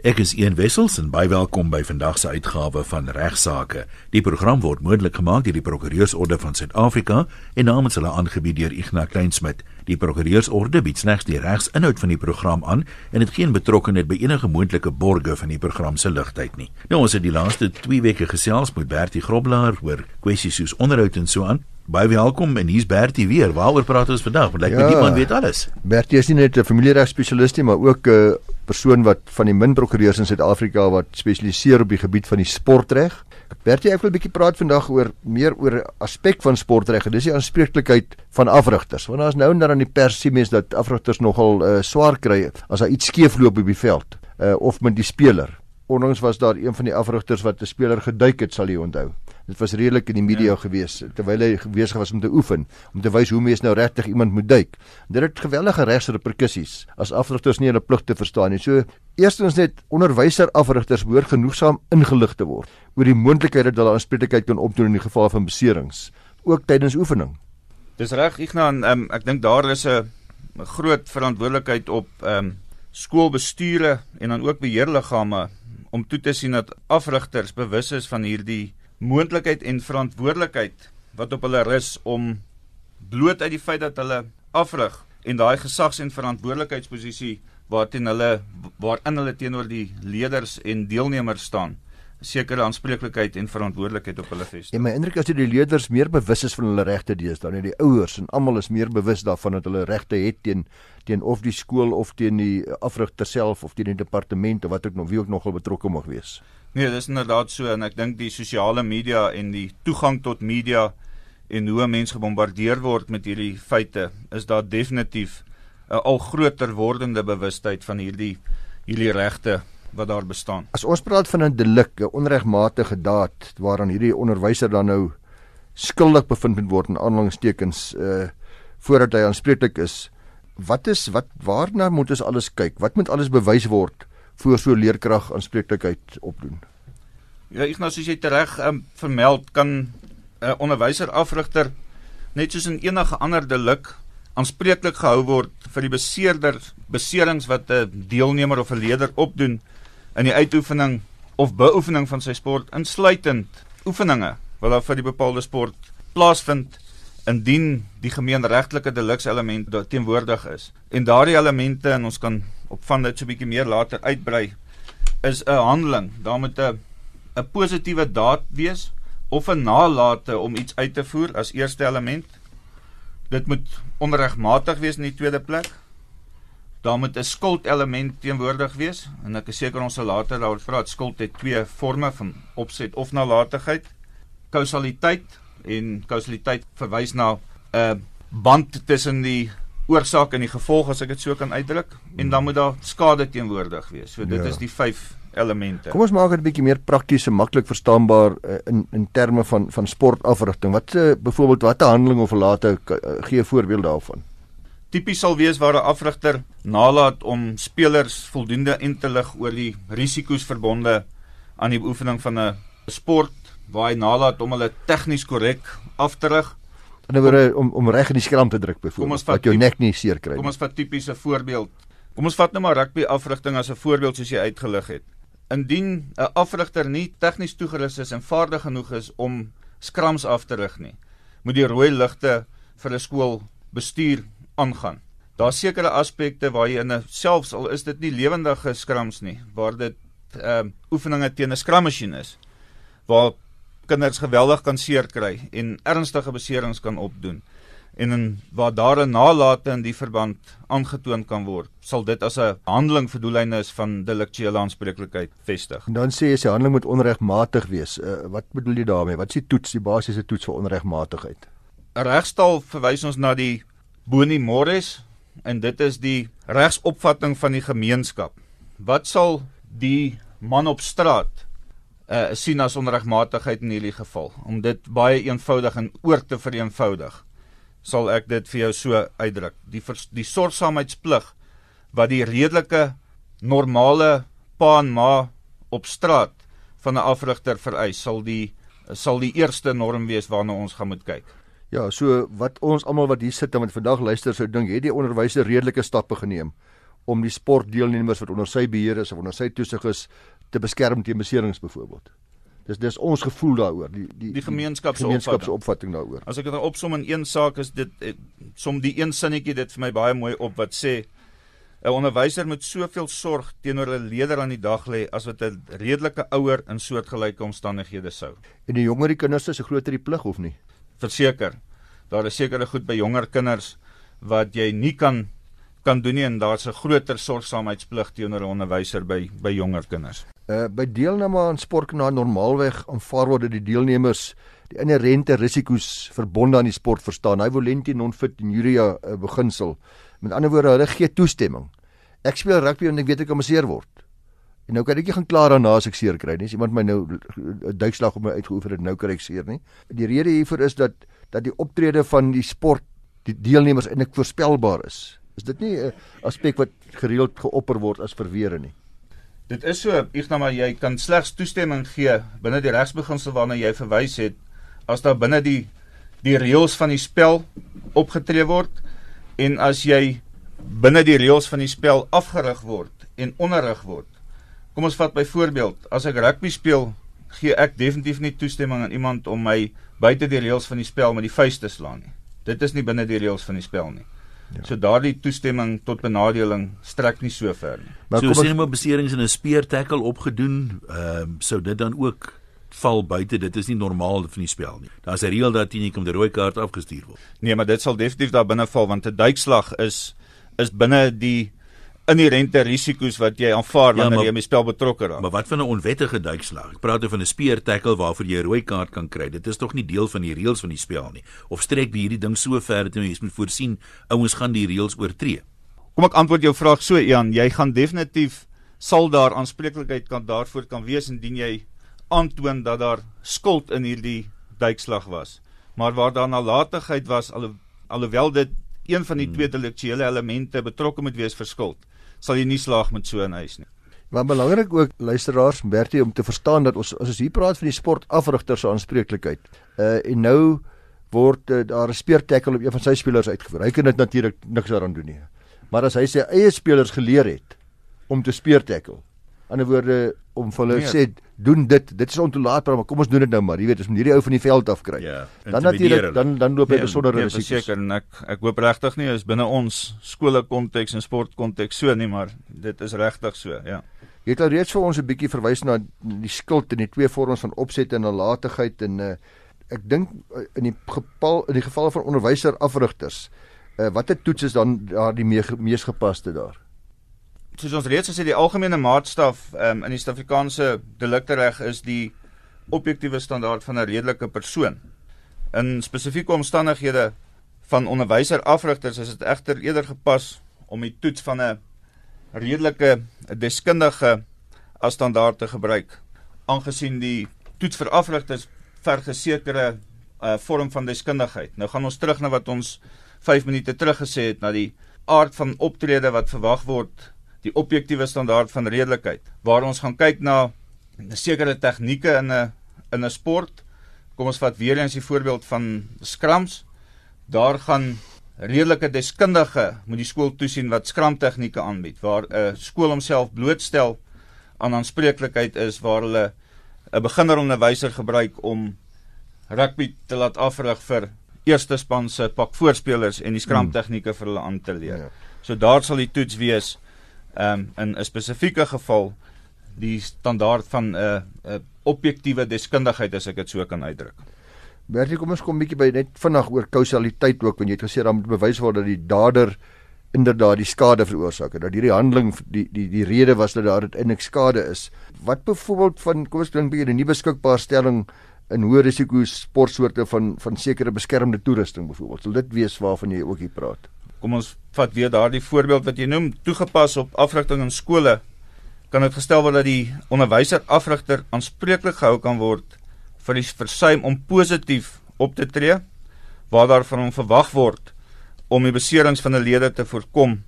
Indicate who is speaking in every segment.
Speaker 1: Ek is Ian Wessels en baie welkom by vandag se uitgawe van Regsake. Die program word moontlik gemaak deur die Prokureursorde van Suid-Afrika en namens hulle aangebied deur Ignas Kleinsmid. Die Prokureursorde bied slegs die regsinhoud van die program aan en dit geen betrokkeheid by enige moontlike borge van die program se ligtheid nie. Nou ons het die laaste 2 weke gesels met Bertie Groblaar oor kwessies soos onderhoud en so aan. Baie welkom en hier's Bertie weer. Waaroor praat ons vandag? Want lyk like, ja, niemand weet alles.
Speaker 2: Bertie is nie net 'n familieregspesialis nie, maar ook 'n uh, persoon wat van die min prokureurs in Suid-Afrika wat spesialiseer op die gebied van die sportreg. Bertie, ek wil 'n bietjie praat vandag oor meer oor 'n aspek van sportreg. Dis die aanspreeklikheid van afrigters. Want daar's nou en dan aan die pers sien mense dat afrigters nogal uh, swaar kry as daar iets skeefloop op die veld uh, of met die speler. Onlangs was daar een van die afrigters wat 'n speler geduik het, sal jy onthou. Dit was redelik in die media ja. gewees terwyl hy besig was om te oefen om te wys hoe mens nou regtig iemand moet duik. Dit het geweldige regsreperkusies as afrigters nie hulle plig te verstaan nie. So eerstens net onderwyser afrigters behoort genoegsaam ingelig te word oor die moontlikheid dat hulle aanspreeklikheid kan opdoen in die geval van beserings ook tydens oefening.
Speaker 3: Dis reg Ignan, um, ek dink daar is 'n groot verantwoordelikheid op ehm um, skoolbestuure en dan ook beheerliggame om toe te sien dat afrigters bewus is van hierdie moontlikheid en verantwoordelikheid wat op hulle rus om bloot uit die feit dat hulle afrig en daai gesags- en verantwoordelikheidsposisie waarteen hulle waarin hulle teenoor die leerders en deelnemers staan sekere aanspreeklikheid en verantwoordelikheid op hulle vestig.
Speaker 2: En my indruk is dat die leerders meer bewus is van hulle regte deesdae, net die ouers en almal is meer bewus daarvan dat hulle regte het teen teen of die skool of teen die afrigter self of teen die departement of wat ook nog wie ook nogal betrokke mag wees.
Speaker 3: Nee, dis inderdaad so en ek dink die sosiale media en die toegang tot media en hoe mense gebombardeer word met hierdie feite is daar definitief 'n al groter wordende bewustheid van hierdie hierdie regte wat daar bestaan.
Speaker 2: As ons praat van 'n delik, 'n onregmatige daad waaraan hierdie onderwyser dan nou skuldig bevind moet word in aanhalingstekens uh voordat hy aanspreeklik is, wat is wat waarna moet ons alles kyk? Wat moet alles bewys word voor so leerkrag aanspreeklikheid opdoen.
Speaker 3: Ja, Ignas, soos jy reg um, vermeld, kan 'n uh, onderwyser afrigter net soos in enige ander delik aanspreeklik gehou word vir die beseerder beserings wat 'n deelnemer of 'n leerder opdoen in die uitoefening of beoefening van sy sport insluitend oefeninge wat daar vir die bepaalde sport plaasvind indien die gemeenregtelike delikselement teenwoordig is. En daardie elemente en ons kan op van dit so 'n bietjie meer later uitbrei is 'n handeling. Daar moet 'n 'n positiewe daad wees of 'n nalate om iets uit te voer as eerste element. Dit moet onregmatig wees in die tweede plek. Daar moet 'n skuldelement teenwoordig wees en ek is seker ons sal later daaroor praat. Skuld het twee forme van opset of nalatigheid. Kausaliteit en kausaliteit verwys na 'n band tussen die oorsaak en die gevolg as ek dit so kan uitdruk en dan moet daar skade teenwoordig wees. So dit ja. is die vyf elemente.
Speaker 2: Kom ons maak dit 'n bietjie meer prakties en maklik verstaanbaar uh, in in terme van van sportafrigting. Wat uh, byvoorbeeld watter handeling of late uh, gee 'n voorbeeld daarvan?
Speaker 3: Tipies sal wees waar 'n afrigter nalat om spelers voldoende in te lig oor die risiko's verbonde aan die beoefening van 'n sport waar hy nalat om hulle tegnies korrek af te rig
Speaker 2: In 'n woorde om om reg in die skram te druk byvoorbeeld dat jou nek nie seer kry nie.
Speaker 3: Kom ons vat tipiese voorbeeld. Kom ons vat nou maar rugby afrigting as 'n voorbeeld soos jy uitgelig het. Indien 'n afrigter nie tegnies toegerus is en vaardig genoeg is om skrams af te rig nie, moet die rooi ligte vir 'n skool bestuur aangaan. Daar's sekere aspekte waar jy in 'n selfs al is dit nie lewendige skrams nie, waar dit ehm uh, oefeninge teen 'n skrammasjien is waar kinders geweldig kan seer kry en ernstige beserings kan opdoen en in waar daar 'n nalate in die verband aangetoon kan word, sal dit as 'n handeling vir doeleindes van deliktuele aanspreeklikheid vestig.
Speaker 2: En dan sê jy se handeling moet onregmatig wees. Uh, wat bedoel jy daarmee? Wat is die toets, die basiese toets vir onregmatigheid?
Speaker 3: 'n Regstal verwys ons na die boni mores en dit is die regsopvatting van die gemeenskap. Wat sal die man op straat uh sien as onregmatigheid in hierdie geval. Om dit baie eenvoudig en oor te vereenvoudig, sal ek dit vir jou so uitdruk. Die vers, die sorgsaamheidsplig wat die redelike normale pa en ma op straat van 'n afrigter vereis, sal die sal die eerste norm wees waarna ons gaan moet kyk.
Speaker 2: Ja, so wat ons almal wat hier sit en wat vandag luister sou dink, het die onderwyser redelike stappe geneem om die sportdeelnemers wat onder sy beheer is of onder sy toesig is te beskerm teen beserings byvoorbeeld. Dis dis ons gevoel daaroor, die die
Speaker 3: die gemeenskapse
Speaker 2: gemeenskapsopvatting daaroor.
Speaker 3: As ek dit nou opsom in een saak is dit het, som die een sinnetjie dit vir my baie mooi op wat sê 'n onderwyser moet soveel sorg teenoor 'n leerder aan die dag lê as wat 'n redelike ouer in soortgelyke omstandighede sou.
Speaker 2: En die jonger die kinders is, 'n groter die plig of nie?
Speaker 3: Verseker. Daar is sekere goed by jonger kinders wat jy nie kan kan doen nie en daar's 'n groter sorgsaamheidsplig teenoor 'n onderwyser by by jonger kinders.
Speaker 2: Uh by deelname aan sport na normaalweg aanvaar word dat die deelnemers die inherente risiko's verbonde aan die sport verstaan. Hy volenti non-fit injuria uh, beginsel. Met ander woorde, hulle gee toestemming. Ek speel rugby en ek weet ek kan seer word. En nou kan ek nie gaan klaar daarna as ek seer kry nie. As iemand my nou 'n duikslag op my uitgeoefen het, nou kry ek seer nie. Die rede hiervoor is dat dat die optrede van die sport die deelnemers eintlik voorspelbaar is. Is dit nie 'n aspek wat gereeld geopper word as verweer nie?
Speaker 3: Dit is so, Ignas, maar jy kan slegs toestemming gee binne die regsbeginsel waarna jy verwys het as daar binne die die reëls van die spel opgetree word en as jy binne die reëls van die spel afgerig word en onderrig word. Kom ons vat byvoorbeeld, as ek rugby speel, gee ek definitief nie toestemming aan iemand om my buite die reëls van die spel met die vuis te slaan nie. Dit is nie binne die reëls van die spel nie. Ja. So daardie toestemming tot benadeling strek nie so ver nie.
Speaker 1: Maar so sien maar beserings in 'n spear tackle opgedoen, ehm um, sou dit dan ook val buite. Dit is nie normaal van die spel nie. Daar's 'n reël dat jy nie kom die rooi kaart afgestuur word.
Speaker 3: Nee, maar dit sal definitief daar binne val want 'n duikslag is is binne die inherente risiko's wat jy aanvaar ja, wanneer jy by spel betrokke raak.
Speaker 1: Maar wat van 'n onwettige duikslag? Ek praat oor 'n spear tackle waarvoor jy 'n rooi kaart kan kry. Dit is tog nie deel van die reëls van die spel nie. Of strek hierdie ding so ver dat jy moet voorsien ouens gaan die reëls oortree?
Speaker 3: Kom ek antwoord jou vraag so, Ian, jy gaan definitief sal daar aanspreeklikheid kan daarvoor kan wees indien jy aantoon dat daar skuld in hierdie duikslag was. Maar waar daar nalatigheid was al alhoewel dit een van die hmm. twee intellektuele elemente betrokke moet wees vir skuld sal jy nie slaag met so 'n huis nie.
Speaker 2: Maar belangrik ook luisteraars Bertie om te verstaan dat ons as ons hier praat van die sportafrigter se aanspreeklikheid. Uh en nou word uh, daar 'n speertackle op een van sy spelers uitgevoer. Hy kan dit natuurlik niks daaraan doen nie. Maar as hy sy eie spelers geleer het om te speertackle. Ander woorde om vir hulle nee. sê doen dit. Dit is ontoelaatbaar, maar kom ons doen dit nou maar. Jy weet, ons moet hierdie ou van die veld af kry. Ja, dan natuurlik dan dan loop hy nee, besondere nee, risiko's.
Speaker 3: Seker en ek ek hoop regtig nie is binne ons skole konteks en sport konteks so nie, maar dit is regtig so, ja.
Speaker 2: Jy het al reeds vir ons 'n bietjie verwys na die skuld en die twee vorms van opset en nalatigheid en uh, ek dink uh, in die geval in die geval van onderwyser afrigters uh, watter toets is dan daar die mees gepaste daar?
Speaker 3: Soos ons reeds gesê die algemene maatstaf um, in die Suid-Afrikaanse deliktereg is die objektiewe standaard van 'n redelike persoon. In spesifieke omstandighede van onderwyser afrigters is dit egter eerder gepas om die toets van 'n redelike deskundige as standaard te gebruik aangesien die toets vir afrigters verg 'n sekere uh, vorm van deskundigheid. Nou gaan ons terug na wat ons 5 minute terug gesê het na die aard van optrede wat verwag word die objektiewe standaard van redelikheid waar ons gaan kyk na sekere tegnieke in 'n in 'n sport. Kom ons vat weer eens die voorbeeld van scrums. Daar gaan redelike deskundige moet die skool toesien wat scrum tegnieke aanbied waar 'n skool homself blootstel aan aanspreeklikheid is waar hulle 'n beginner onderwyser gebruik om rugby te laat afrig vir eerste span se pak voorspelers en die hmm. tegnieke vir hulle aan te leer. Ja. So daar sal die toets wees ehm um, in 'n spesifieke geval die standaard van 'n uh, 'n uh, objektiewe deskundigheid as ek dit so kan uitdruk.
Speaker 2: Bertie, kom ons kom bietjie by net vinnig oor kausaliteit ook want jy het gesê dan moet bewys word dat die dader inderdaad die skade veroorsaak het. Dat hierdie handeling die die die rede was dat daar uiteindelik skade is. Wat byvoorbeeld van kom ons klink bietjie 'n nuwe beskikbare stelling in hoë risiko sportsoorte van van sekere beskermde toerusting byvoorbeeld. Sal dit wees waarvan jy ook hier praat?
Speaker 3: Kom ons vat weer daardie voorbeeld wat jy noem, toegepas op afrigting in skole, kan dit gestel word dat die onderwyser afrigter aanspreeklik gehou kan word vir die versuim om positief op te tree waar daar van hom verwag word om die beserings van 'n lede te voorkom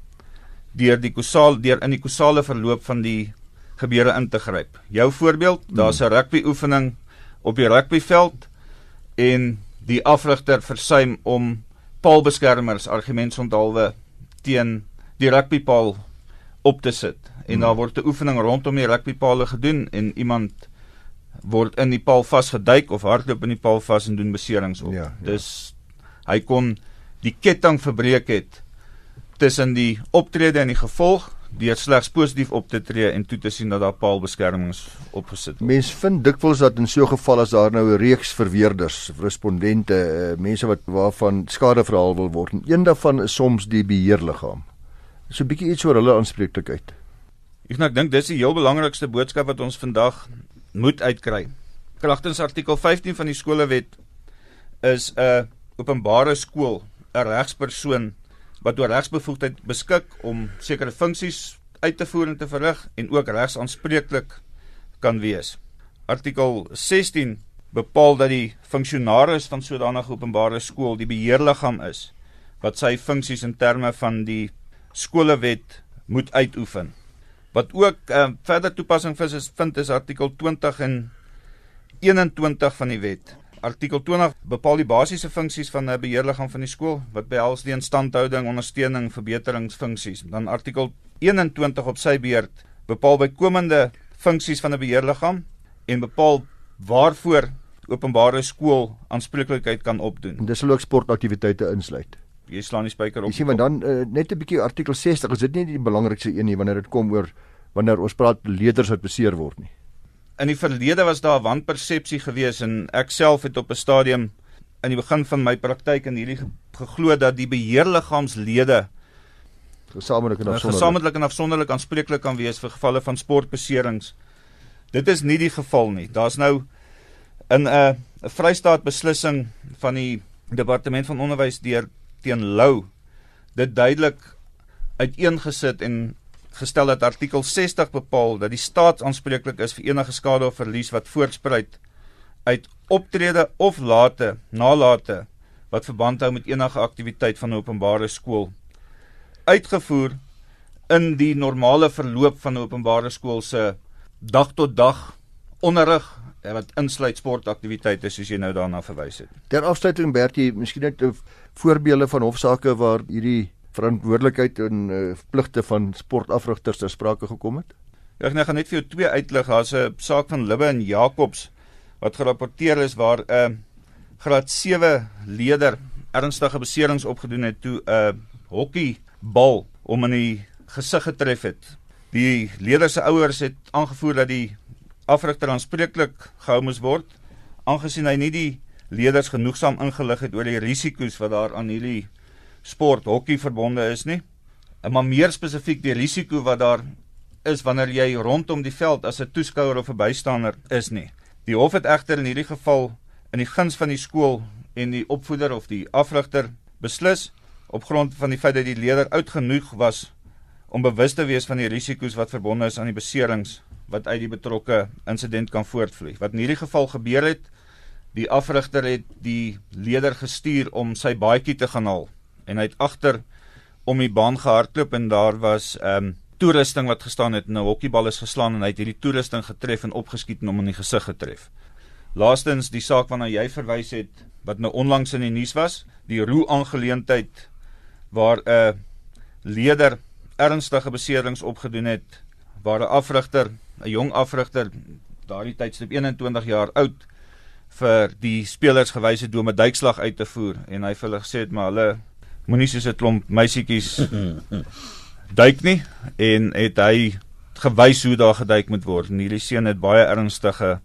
Speaker 3: deur die kosaal deur in die kosale verloop van die gebeure in te gryp. Jou voorbeeld, daar's 'n rugby oefening op die rugbyveld en die afrigter versuim om paalbeskermers argumentsonthaalwe teen die rugbypaal op te sit en hmm. daar word 'n oefening rondom die rugbypale gedoen en iemand word in die paal vasgeduik of hardloop in die paal vas en doen beserings op. Ja, ja. Dus hy kon die ketting verbreek het tussen die optrede en die gevolg deur slegs positief op te tree en toe te sien dat daar paalbeskermings opgesit word.
Speaker 2: Mense vind dikwels dat in so 'n geval as daar nou 'n reeks verweerders, respondente, uh, mense wat waarvan skade verhaal wil word en een daarvan is soms die beheerliggaam. So 'n bietjie iets oor hulle aanspreeklikheid.
Speaker 3: Ek nou ek dink dis die heel belangrikste boodskap wat ons vandag moet uitkry. Kragtens artikel 15 van die skolewet is 'n openbare skool 'n regspersoon wat oor regsbevoegdheid beskik om sekere funksies uit te voer en te verrig en ook regsaanspreeklik kan wees. Artikel 16 bepaal dat die funksionaris van sodanige openbare skool die beheerliggaam is wat sy funksies in terme van die skolewet moet uitoefen. Wat ook uh, verder toepassing vir is vind is artikel 20 en 21 van die wet Artikel 20 bepaal die basiese funksies van 'n beheerliggaam van die skool wat behels die instandhouding, ondersteuning, verbeteringsfunksies. Dan artikel 21 op sy beurt bepaal bykomende funksies van 'n beheerliggaam en bepaal waarvoor openbare skool aanspreeklikheid kan opdoen.
Speaker 2: En dis sal ook sportaktiwiteite insluit.
Speaker 3: Jy slaan die spyker op.
Speaker 2: Jy sien want dan uh, net 'n bietjie artikel 60 is dit nie die belangrikste een nie wanneer dit kom oor wanneer ons praat leerders wat beseer word nie
Speaker 3: in die verlede was daar wanpersepsie gewees en ek self het op 'n stadium in die begin van my praktyk in hierdie geglo dat die beheerliggaamslede
Speaker 2: gesamentlik en afsonderlik
Speaker 3: gesamentlik en afsonderlik aanspreeklik kan wees vir gevalle van sportbeserings. Dit is nie die geval nie. Daar's nou in 'n uh, 'n Vrystaat beslissing van die departement van onderwys deur teen Lou dit duidelik uiteengesit en gestel dat artikel 60 bepaal dat die staat aanspreeklik is vir enige skade of verlies wat voortspruit uit optrede of late nalate wat verband hou met enige aktiwiteit van 'n openbare skool uitgevoer in die normale verloop van 'n openbare skool se dag tot dag onderrig wat insluit sportaktiwiteite soos jy nou daarna verwys het.
Speaker 2: Ter afsluiting Bertie, miskien net voorbeelde van hofsaake waar hierdie verantwoordelikheid en uh, pligte van sportafrigters ter sprake gekom het?
Speaker 3: Ja, ek gaan net vir jou twee uitlig. Daar's 'n saak van Libbe en Jacobs wat gerapporteer is waar 'n uh, graad 7 leier ernstige beserings opgedoen het toe 'n uh, hokkiebal om in die gesig getref het. Die leier se ouers het aangevoer dat die afrigter aanspreeklik gehou moes word aangesien hy nie die leerders genoegsaam ingelig het oor die risiko's wat daar aan hierdie sport hokkie verbonde is nie. Maar meer spesifiek die risiko wat daar is wanneer jy rondom die veld as 'n toeskouer of 'n bystander is nie. Die hof het egter in hierdie geval in die guns van die skool en die opvoeder of die afrigter beslis op grond van die feit dat die leier oud genoeg was om bewus te wees van die risiko's wat verbonde is aan die beserings wat uit die betrokke insident kan voortvloei. Wat in hierdie geval gebeur het, die afrigter het die leier gestuur om sy baadjie te gaan haal en hy het agter om die baan gehardloop en daar was ehm um, toerusting wat gestaan het en 'n hokkiebal is geslaan en hy het hierdie toerusting getref en opgeskiet en hom in die gesig getref. Laastens die saak waarna jy verwys het wat nou onlangs in die nuus was, die roe aangeleentheid waar 'n leier ernstige beserings opgedoen het waar 'n afrigter, 'n jong afrigter daardie tydstip 21 jaar oud vir die spelers gewys het om 'n duikslag uit te voer en hy vir hulle gesê het maar hulle moenie soos 'n klomp meisietjies duik nie en het hy gewys hoe daar geduik moet word. En hierdie seun het baie ernstige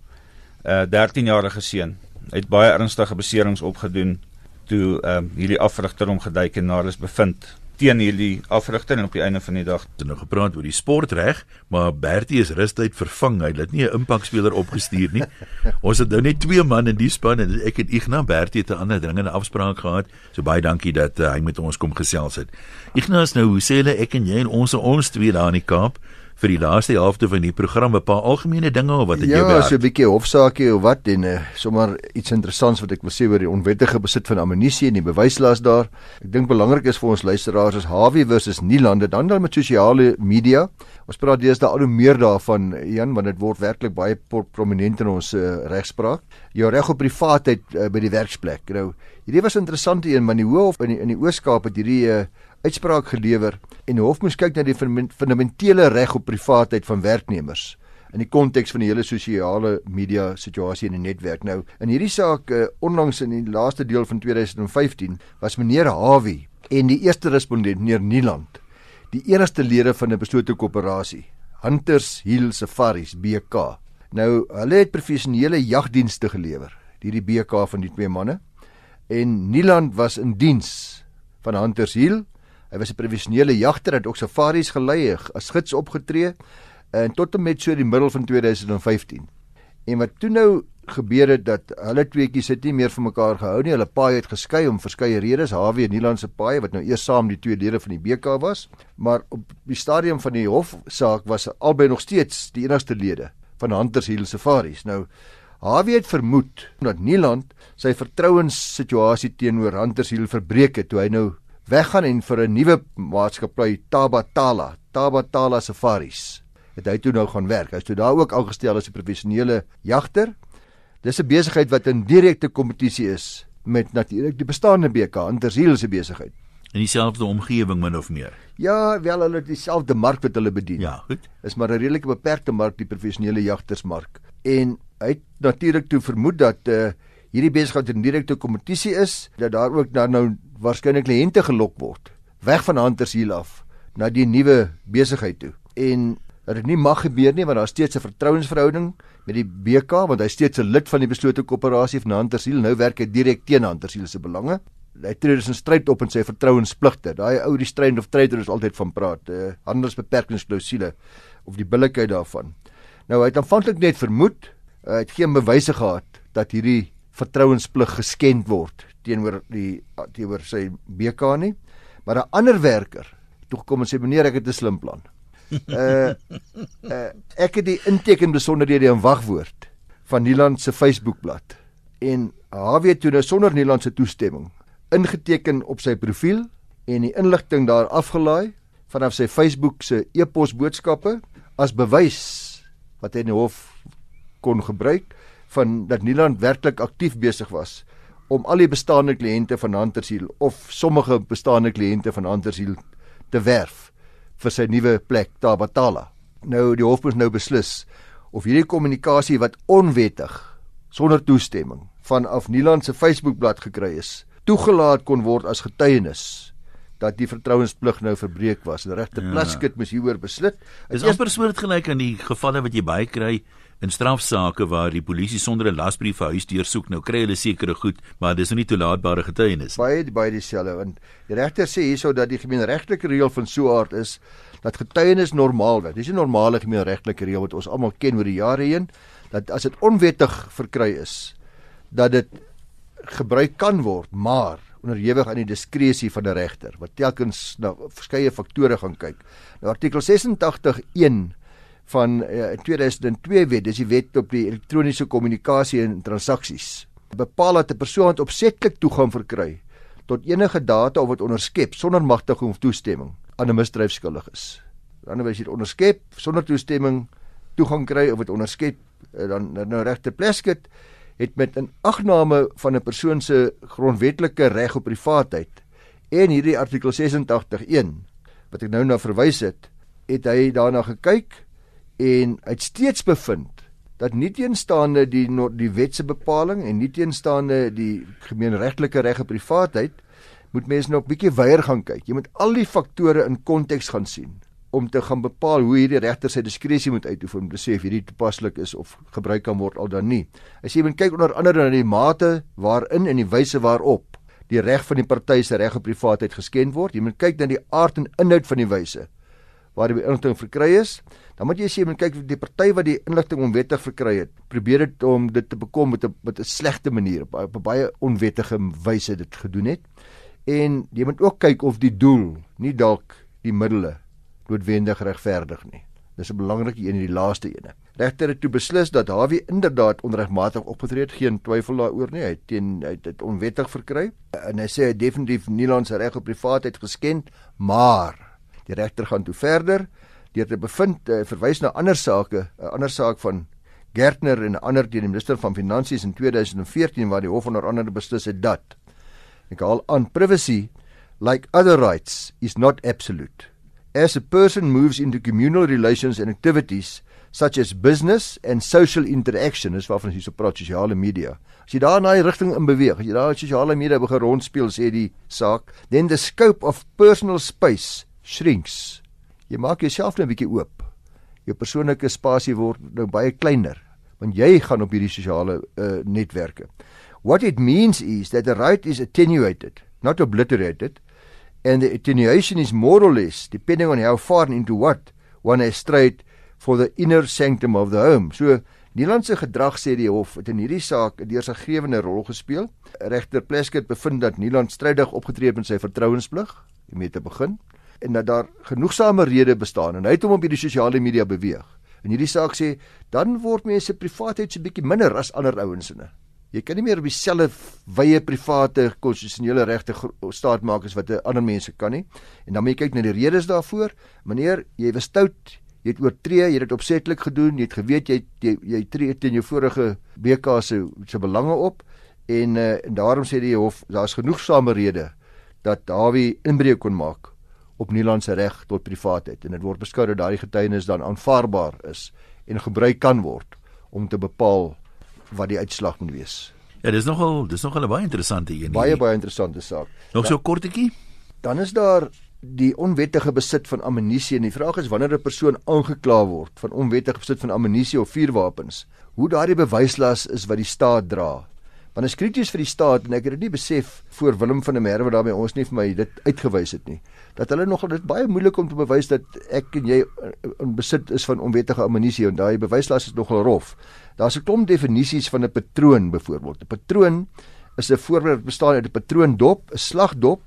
Speaker 3: uh eh, 13-jarige seun. Het baie ernstige beserings opgedoen toe ehm um, hierdie afrigter hom geduik en na hulle is bevind teen hierdie afrigter en op die einde van die dag
Speaker 1: het nou gepraat oor die sportreg, maar Bertie is rustyd vervang. Hy het nie 'n impakspeler opgestuur nie. Ons het nou net twee man in die span en ek en Ignas Bertie het 'n ander dringende afspraak gehad. So baie dankie dat uh, hy met ons kom gesels het. Ignas, nou hoe sê hulle ek en jy en ons ons twee daar in die Kaap? Vir die laaste helfte van die program 'n paar algemene dinge of wat het
Speaker 2: ja,
Speaker 1: jy beheer?
Speaker 2: Ja, so 'n bietjie hofsaakie of wat en uh, sommer iets interessants wat ek wil sê oor die onwettige besit van ammunisie en die bewyslas daar. Ek dink belangrik is vir ons luisteraars is Hawie versus Nielande dan dan met sosiale media. Ons praat deesdae al hoe meer daarvan Jan want dit word werklik baie prominent in ons uh, regspraak. Jou reg op privaatheid uh, by die werksplek. Nou, hierdie was interessant een, maar die Hof in die, in die Oos-Kaap het hierdie uh, uitspraak gelewer en die hof moes kyk na die fundamentele reg op privaatheid van werknemers in die konteks van die hele sosiale media situasie in die netwerk. Nou, in hierdie saak uh, onlangs in die laaste deel van 2015 was meneer Hawie en die eerste respondent meneer Nieland die enigste lede van 'n beslote koöperasie, Hunters Hill Safaris BK. Nou, hulle het professionele jagdienste gelewer, hierdie BK van die twee manne. En Nieland was in diens van Hunters Hill. Hy was 'n professionele jagter, het ook safaris gelei, as gids opgetree en tot en met so die middel van 2015. En wat toe nou gebeur het dat hulle tweeetjies het nie meer vir mekaar gehou nie. Hulle paai het geskei om verskeie redes. Hawe en Nielandse paai wat nou eers saam die twee lede van die BK was, maar op die stadium van die hofsaak was albei nog steeds die enigste lede van Hunters Hill Safaris. Nou Hawe het vermoed dat Nieland sy vertrouenssituasie teenoor Hunters Hill verbreek het toe hy nou weggaan en vir 'n nuwe maatskappy Tabatala, Tabatala Safaris het hy toe nou gaan werk. Hy is toe daar ook aangestel as 'n professionele jagter. Dis 'n besigheid wat in direkte kompetisie is met natuurlik die bestaande BK Intersiel se besigheid.
Speaker 1: In dieselfde omgewing min of meer.
Speaker 2: Ja, wel hulle dieselfde mark wat hulle bedien.
Speaker 1: Ja, goed.
Speaker 2: Is maar 'n redelike beperkte mark die professionele jagtersmark. En hy het natuurlik toe vermoed dat uh, hierdie besigheid in direkte kompetisie is, dat daar ook dan nou waarskynlik kliënte gelok word weg van Intersiel af na die nuwe besigheid toe. En dit nie mag gebeur nie want daar steeds 'n vertrouensverhouding met die BK want hy steeds 'n lid van die beslote koöperasie van Huntersiel nou werk hy direk teen Huntersiel se belange. Hy tree dus in stryd op in sy vertrouenspligte daai ou die stryd of trader is altyd van praat uh, handelsbeperkingsklausule of die billikheid daarvan. Nou hy het aanvanklik net vermoed uh, hy het geen bewyse gehad dat hierdie vertrouensplig geskend word teenoor die teenoor sy BK nie maar 'n ander werker toe kom en sê meneer ek het 'n slim plan uh, uh ek het die inteken besonderhede in wagwoord van Nieland se Facebookblad en Hawe toe nou sonder Nieland se toestemming ingeteken op sy profiel en die inligting daar afgelaai vanaf sy Facebook se e-pos boodskappe as bewys wat hy in die hof kon gebruik van dat Nieland werklik aktief besig was om al die bestaande kliënte van Huntersiel of sommige bestaande kliënte van Huntersiel te werf vir sy nuwe plek Tabatala. Nou die hof moet nou beslis of hierdie kommunikasie wat onwettig sonder toestemming vanaf Nieland se Facebookblad gekry is, toegelaat kon word as getuienis dat die vertrouensplig nou verbreek was. Die regter ja. Plaskit moes hieroor besluit.
Speaker 1: Dit is amper soortgelyk aan die gevalle wat jy baie kry in strafsaake waar die polisie sonder 'n lasbrief vir huis deursoek nou kry hulle sekere goed maar dis nog nie toelaatbare getuienis.
Speaker 2: Baie baie dieselfde en die regter sê hierso dat die gemeenregtelike reël van so 'n aard is dat getuienis normaal word. Dis 'n normale gemeenregtelike reël wat ons almal ken oor die jare heen dat as dit onwettig verkry is dat dit gebruik kan word maar onderhewig aan die diskresie van 'n regter wat telkens na verskeie faktore gaan kyk. Nou artikel 86 1 van uh, eh, 2002 wet, dis die wet op die elektroniese kommunikasie en transaksies. Bepaal dat 'n persoon opsetlik toegang verkry tot enige data of wat onderskep sonder magtiging of toestemming aan 'n misdryf skuldig is. Anderswys hier onderskep sonder toestemming toegang kry of wat onderskep eh, dan nou regte plesket het met 'n agname van 'n persoon se grondwetlike reg op privaatheid en hierdie artikel 86.1 wat ek nou na verwys het, het hy daarna gekyk en hy het steeds bevind dat nie teenstaande die die wetse bepaling en nie teenstaande die gemeenregtelike reg op privaatheid moet mense nog bietjie weier gaan kyk. Jy moet al die faktore in konteks gaan sien om te gaan bepaal hoe hierdie regter sy diskresie moet uitoefen om te sê of hierdie toepaslik is of gebruik kan word al dan nie. As jy moet kyk onder andere na die mate waarin en die wyse waarop die reg van die party se reg op privaatheid geskend word, jy moet kyk na die aard en inhoud van die wyse waar die inligting verkry is, dan moet jy sê men kyk die party wat die inligting onwettig verkry het, probeer dit om dit te bekom met 'n met 'n slegte manier, op, op 'n baie onwettige wyse dit gedoen het. En jy moet ook kyk of die doel nie dalk die middele noodwendig regverdig nie. Dis 'n belangrike een in die laaste ene. Regter het toe beslis dat Hawie inderdaad onregmatig opgetree het, geen twyfel daaroor nie. Hy het teen hy het dit onwettig verkry en hy sê hy definitief Nieland se reg op privaatheid geskend, maar Die regter gaan toe verder deur te bevind uh, verwys na ander sake, 'n uh, ander saak van Gertner en ander teen die minister van finansies in 2014 waar die hof onder andere beslis het dat ek haal aan privacy like other rights, is not absolute. As a person moves into communal relations and activities such as business and social interaction, is waarvan jy so praat sosiale media. As jy daar in daai rigting in beweeg, as jy daar sosiale media begin rondspeel, sê die saak, then the scope of personal space shrinks. Jy maak jouself net 'n bietjie oop. Jou persoonlike spasie word nou baie kleiner want jy gaan op hierdie sosiale uh, netwerke. What it means is that the right is attenuated, not obliterated, and the attenuation is more or less depending on how far into what one has strayed for the inner sanctum of the home. So Nederlandse gedrag sê die hof het in hierdie saak 'n deursiggewende rol gespeel. Regter Pleskert bevind dat Nederland strydig opgetree het met sy vertrouensplig, mee te begin, en dat daar genoegsame redes bestaan en hy het hom op hierdie sosiale media beweeg. En hierdie saak sê dan word mense privaatheid so bietjie minder as ander ouens inne. Jy kan nie meer op dieselfde wye private konstitusionele regte staat maak as wat ander mense kan nie. En dan moet jy kyk na die redes daarvoor. Meneer, jy was stout, jy het oortree, jy het dit opsetlik gedoen, jy het geweet jy jy, jy tree teen jou vorige BK se se belange op en uh, en daarom sê die hof daar's genoegsame redes dat Dawie inbreuk kon maak op Niemand se reg tot privaatheid en dit word beskou dat daardie getuienis dan aanvaarbaar is en gebruik kan word om te bepaal wat die uitslag moet wees.
Speaker 1: Ja, dis nogal dis nogal 'n baie interessante een.
Speaker 2: Baie baie interessante saak.
Speaker 1: Nog so kortetjie?
Speaker 2: Dan is daar die onwettige besit van ammunisie en die vraag is wanneer 'n persoon aangekla word van onwettige besit van ammunisie of vuurwapens, hoe daardie bewyslas is wat die staat dra. Want dit is krities vir die staat en ek het dit nie besef voor Willem van der Merwe daarmee ons nie vir my dit uitgewys het nie. Dat hulle nogal dit baie moeilik om te bewys dat ek en jy in besit is van onwettige ammunisie en daai bewyslas is nogal rof. Daar's 'n klomp definisies van 'n patroon byvoorbeeld. 'n Patroon is 'n voorbeeld bestaan uit 'n patroondop, 'n slagdop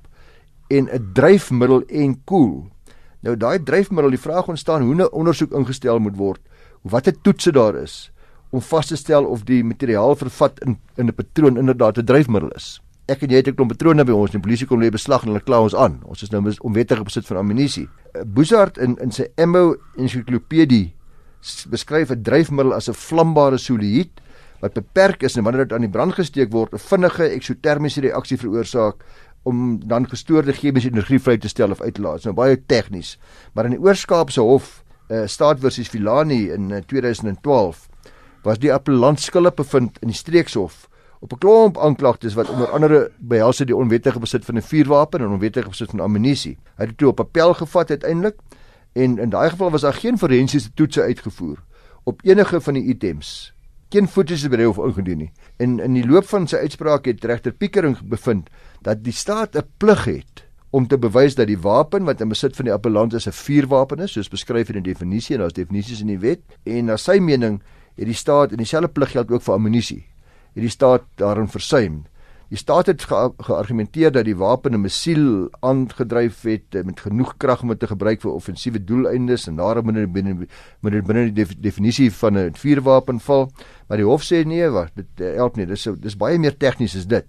Speaker 2: en 'n dryfmiddel en koel. Nou daai dryfmiddel, die vraag ontstaan hoe 'n ondersoek ingestel moet word, watter toetse daar is om vas te stel of die materiaal vervat in in 'n patroon inderdaad 'n dryfmiddel is. Ek en jy het 'n klomp patrone by ons, die polisie kom lê beslag en hulle kla ons aan. Ons is nou onwettig besit van ammunisie. Boesart in in sy Ammo ensiklopedie beskryf 'n dryfmiddel as 'n vlambare solied wat beperk is en wanneer dit aan die brand gesteek word, 'n vinnige eksotermiese reaksie veroorsaak om dan gestoorde chemiese energie vry te stel of uit te laat. Dit is nou baie tegnies, maar in die Oorskaapse Hof, uh, staat versus Villani in uh, 2012, was die appellant skuldig bevind in die streekshof op 'n klomp aanklagtes wat onder andere behels het die onwettige besit van 'n vuurwapen en onwettige besit van ammunisie. Hy het dit toe op appel gevat uiteindelik en in daai geval was daar geen forensiese toetse uitgevoer op enige van die items. Geen foto's is by hof ingedien nie. En in die loop van sy uitspraak het regter Pickering bevind dat die staat 'n plig het om te bewys dat die wapen wat in besit van die appellant is 'n vuurwapen is, soos beskryf in die definisie en daar's definisies in die wet. En na sy mening het die staat en dieselfde plig geld ook vir ammunisie. Het die staat daarin versuim Die staat het ge geargumenteer dat die wapen 'n missiel aangedryf het eh, met genoeg krag om dit te gebruik vir offensiewe doeleindes en daarom binne binne binne binne die def, definisie van 'n vuurwapen val. Maar die hof sê nee, wag, dit uh, help nie. Dis dis baie meer tegnies as dit.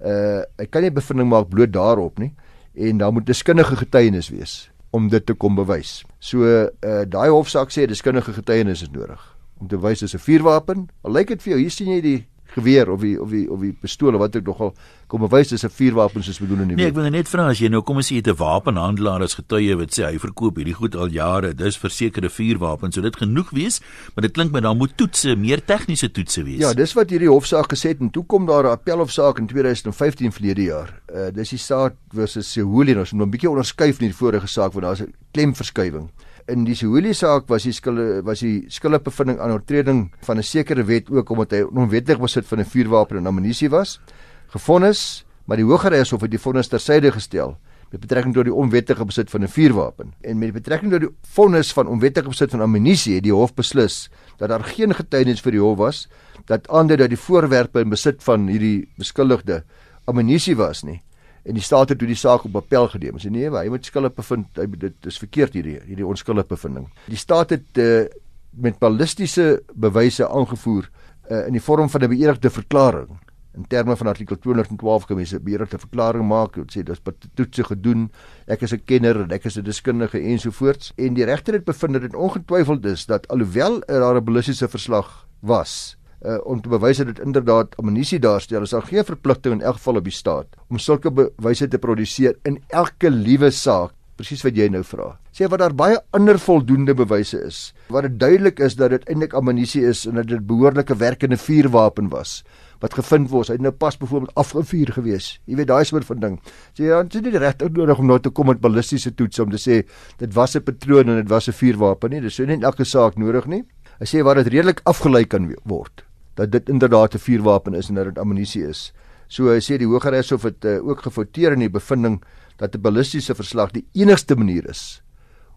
Speaker 2: Uh ek kan nie bevinding maak bloot daarop nie en daar moet 'n skinnige getuienis wees om dit te kom bewys. So uh daai hofsaak sê dis skinnige getuienis is nodig om te wys dis 'n vuurwapen. Al lyk dit vir jou, hier sien jy die geweer of die of die of die pistool wat ek nogal kom bewys dis 'n vuurwapen soos bedoel in die
Speaker 1: Nee, ek wil net vra as jy nou kom ons sê jy het 'n wapenhandelaar as getuie wat sê hy verkoop hierdie goed al jare, dis versekerde vuurwapens, sou dit genoeg wees? Maar dit klink my daar moet toetse, meer tegniese toetse wees.
Speaker 2: Ja, dis wat hierdie hofsaak gesê het en toe kom daar 'n appelhofsaak in 2015 verlede jaar. Uh dis die saak versus Seholi, ons moet 'n bietjie onderskuif in die vorige saak want daar's 'n klemverskywing in die Sihuli saak was die skulde was die skuldbevinding aan oortreding van 'n sekere wet ook omdat hy onwettig besit van 'n vuurwapen en ammunisie was gefonnis maar die hogere hof het die vonnis tersyde gestel met betrekking tot die onwettige besit van 'n vuurwapen. En met betrekking tot die vonnis van onwettige besit van ammunisie het die hof beslis dat daar geen getuienis vir die hof was dat aandui dat die voorwerpe in besit van hierdie beskuldigde ammunisie was nie en die staat het toe die saak op appel geneem. Sê nee, hy moet skuldig bevind. Hy dit is verkeerd hierdie hierdie onskuldige bevinding. Die staat het uh, met ballistiese bewyse aangevoer uh, in die vorm van 'n beëdigde verklaring in terme van artikel 212 gemees 'n beëdigde verklaring maak wat sê dis toetse gedoen. Ek is 'n kenner en ek is 'n deskundige ensovoorts en die regter het bevind dat dit ongetwyfeld is dat alhoewel er daar 'n ballistiese verslag was uh, om te bewys dat dit inderdaad ammunisie daarstel, is daar geen verpligting in elk geval op die staat om sulke bewyse te produseer in elke liewe saak presies wat jy nou vra. Sê wat daar baie ander voldoende bewyse is waar dit duidelik is dat dit eintlik ammunisie is en dat dit behoorlike werkende vuurwapen was wat gevind word. Hy het nou pas byvoorbeeld afgevuur gewees. Jy weet daai soort van ding. Sê jy het nie regtig nodig om nou te kom met ballistiese toets om te sê dit was 'n patroon en dit was 'n vuurwapen nie. Dis so nie elke saak nodig nie. Hy sê waar dit redelik afgelei kan word dat dit inderdaad 'n vuurwapen is en dat dit ammunisie is. So hy sê die Hogeregs hof het uh, ook gefouteer in die bevinding dat 'n ballistiese verslag die enigste manier is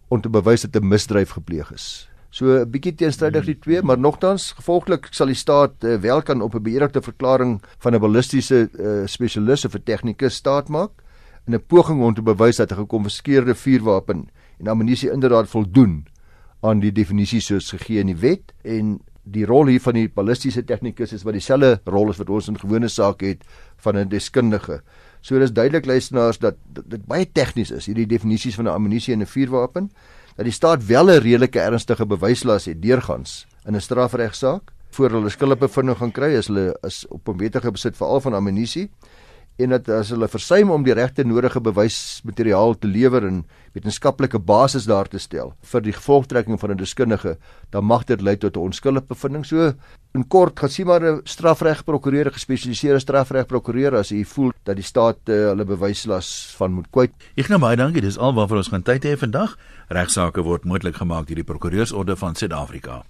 Speaker 2: om te bewys dat 'n misdryf gepleeg is. So 'n bietjie teenstrydig die twee, maar nogtans gevolglik sal die staat uh, wel kan op 'n beëdigde verklaring van 'n ballistiese uh, spesialis of 'n tegnikus staat maak in 'n poging om te bewys dat 'n gekonfiskeerde vuurwapen en ammunisie inderdaad voldoen aan die definisie soos gegee in die wet en die rol hier van die ballistiese tegnikus is wat dieselfde rol is wat ons in gewone sake het van 'n deskundige. So dis duidelik luisteraars dat dit baie tegnies is hierdie definisies van 'n ammunisie en 'n vuurwapen dat die staat wel 'n redelike ernstige bewyslas het deurgangs in 'n strafregsaak voor hulle skuldbevinding gaan kry as hulle is op 'n wettige besit veral van ammunisie en dat as hulle versuim om die regte nodige bewysmateriaal te lewer en wetenskaplike basis daar te stel vir die gevolgtrekking van 'n deskundige, dan mag dit lei tot 'n onskuldige bevinding. So in kort, gaan sien maar 'n strafregprokureur, gespesialiseerde strafregprokureur as hy voel dat die staat uh, hulle bewyslas van moet kwyt.
Speaker 1: Ek nou baie dankie, dis alwaar vir ons gaan tyd hê vandag. Regsaake word moontlik gemaak deur die Prokureursorde van Suid-Afrika.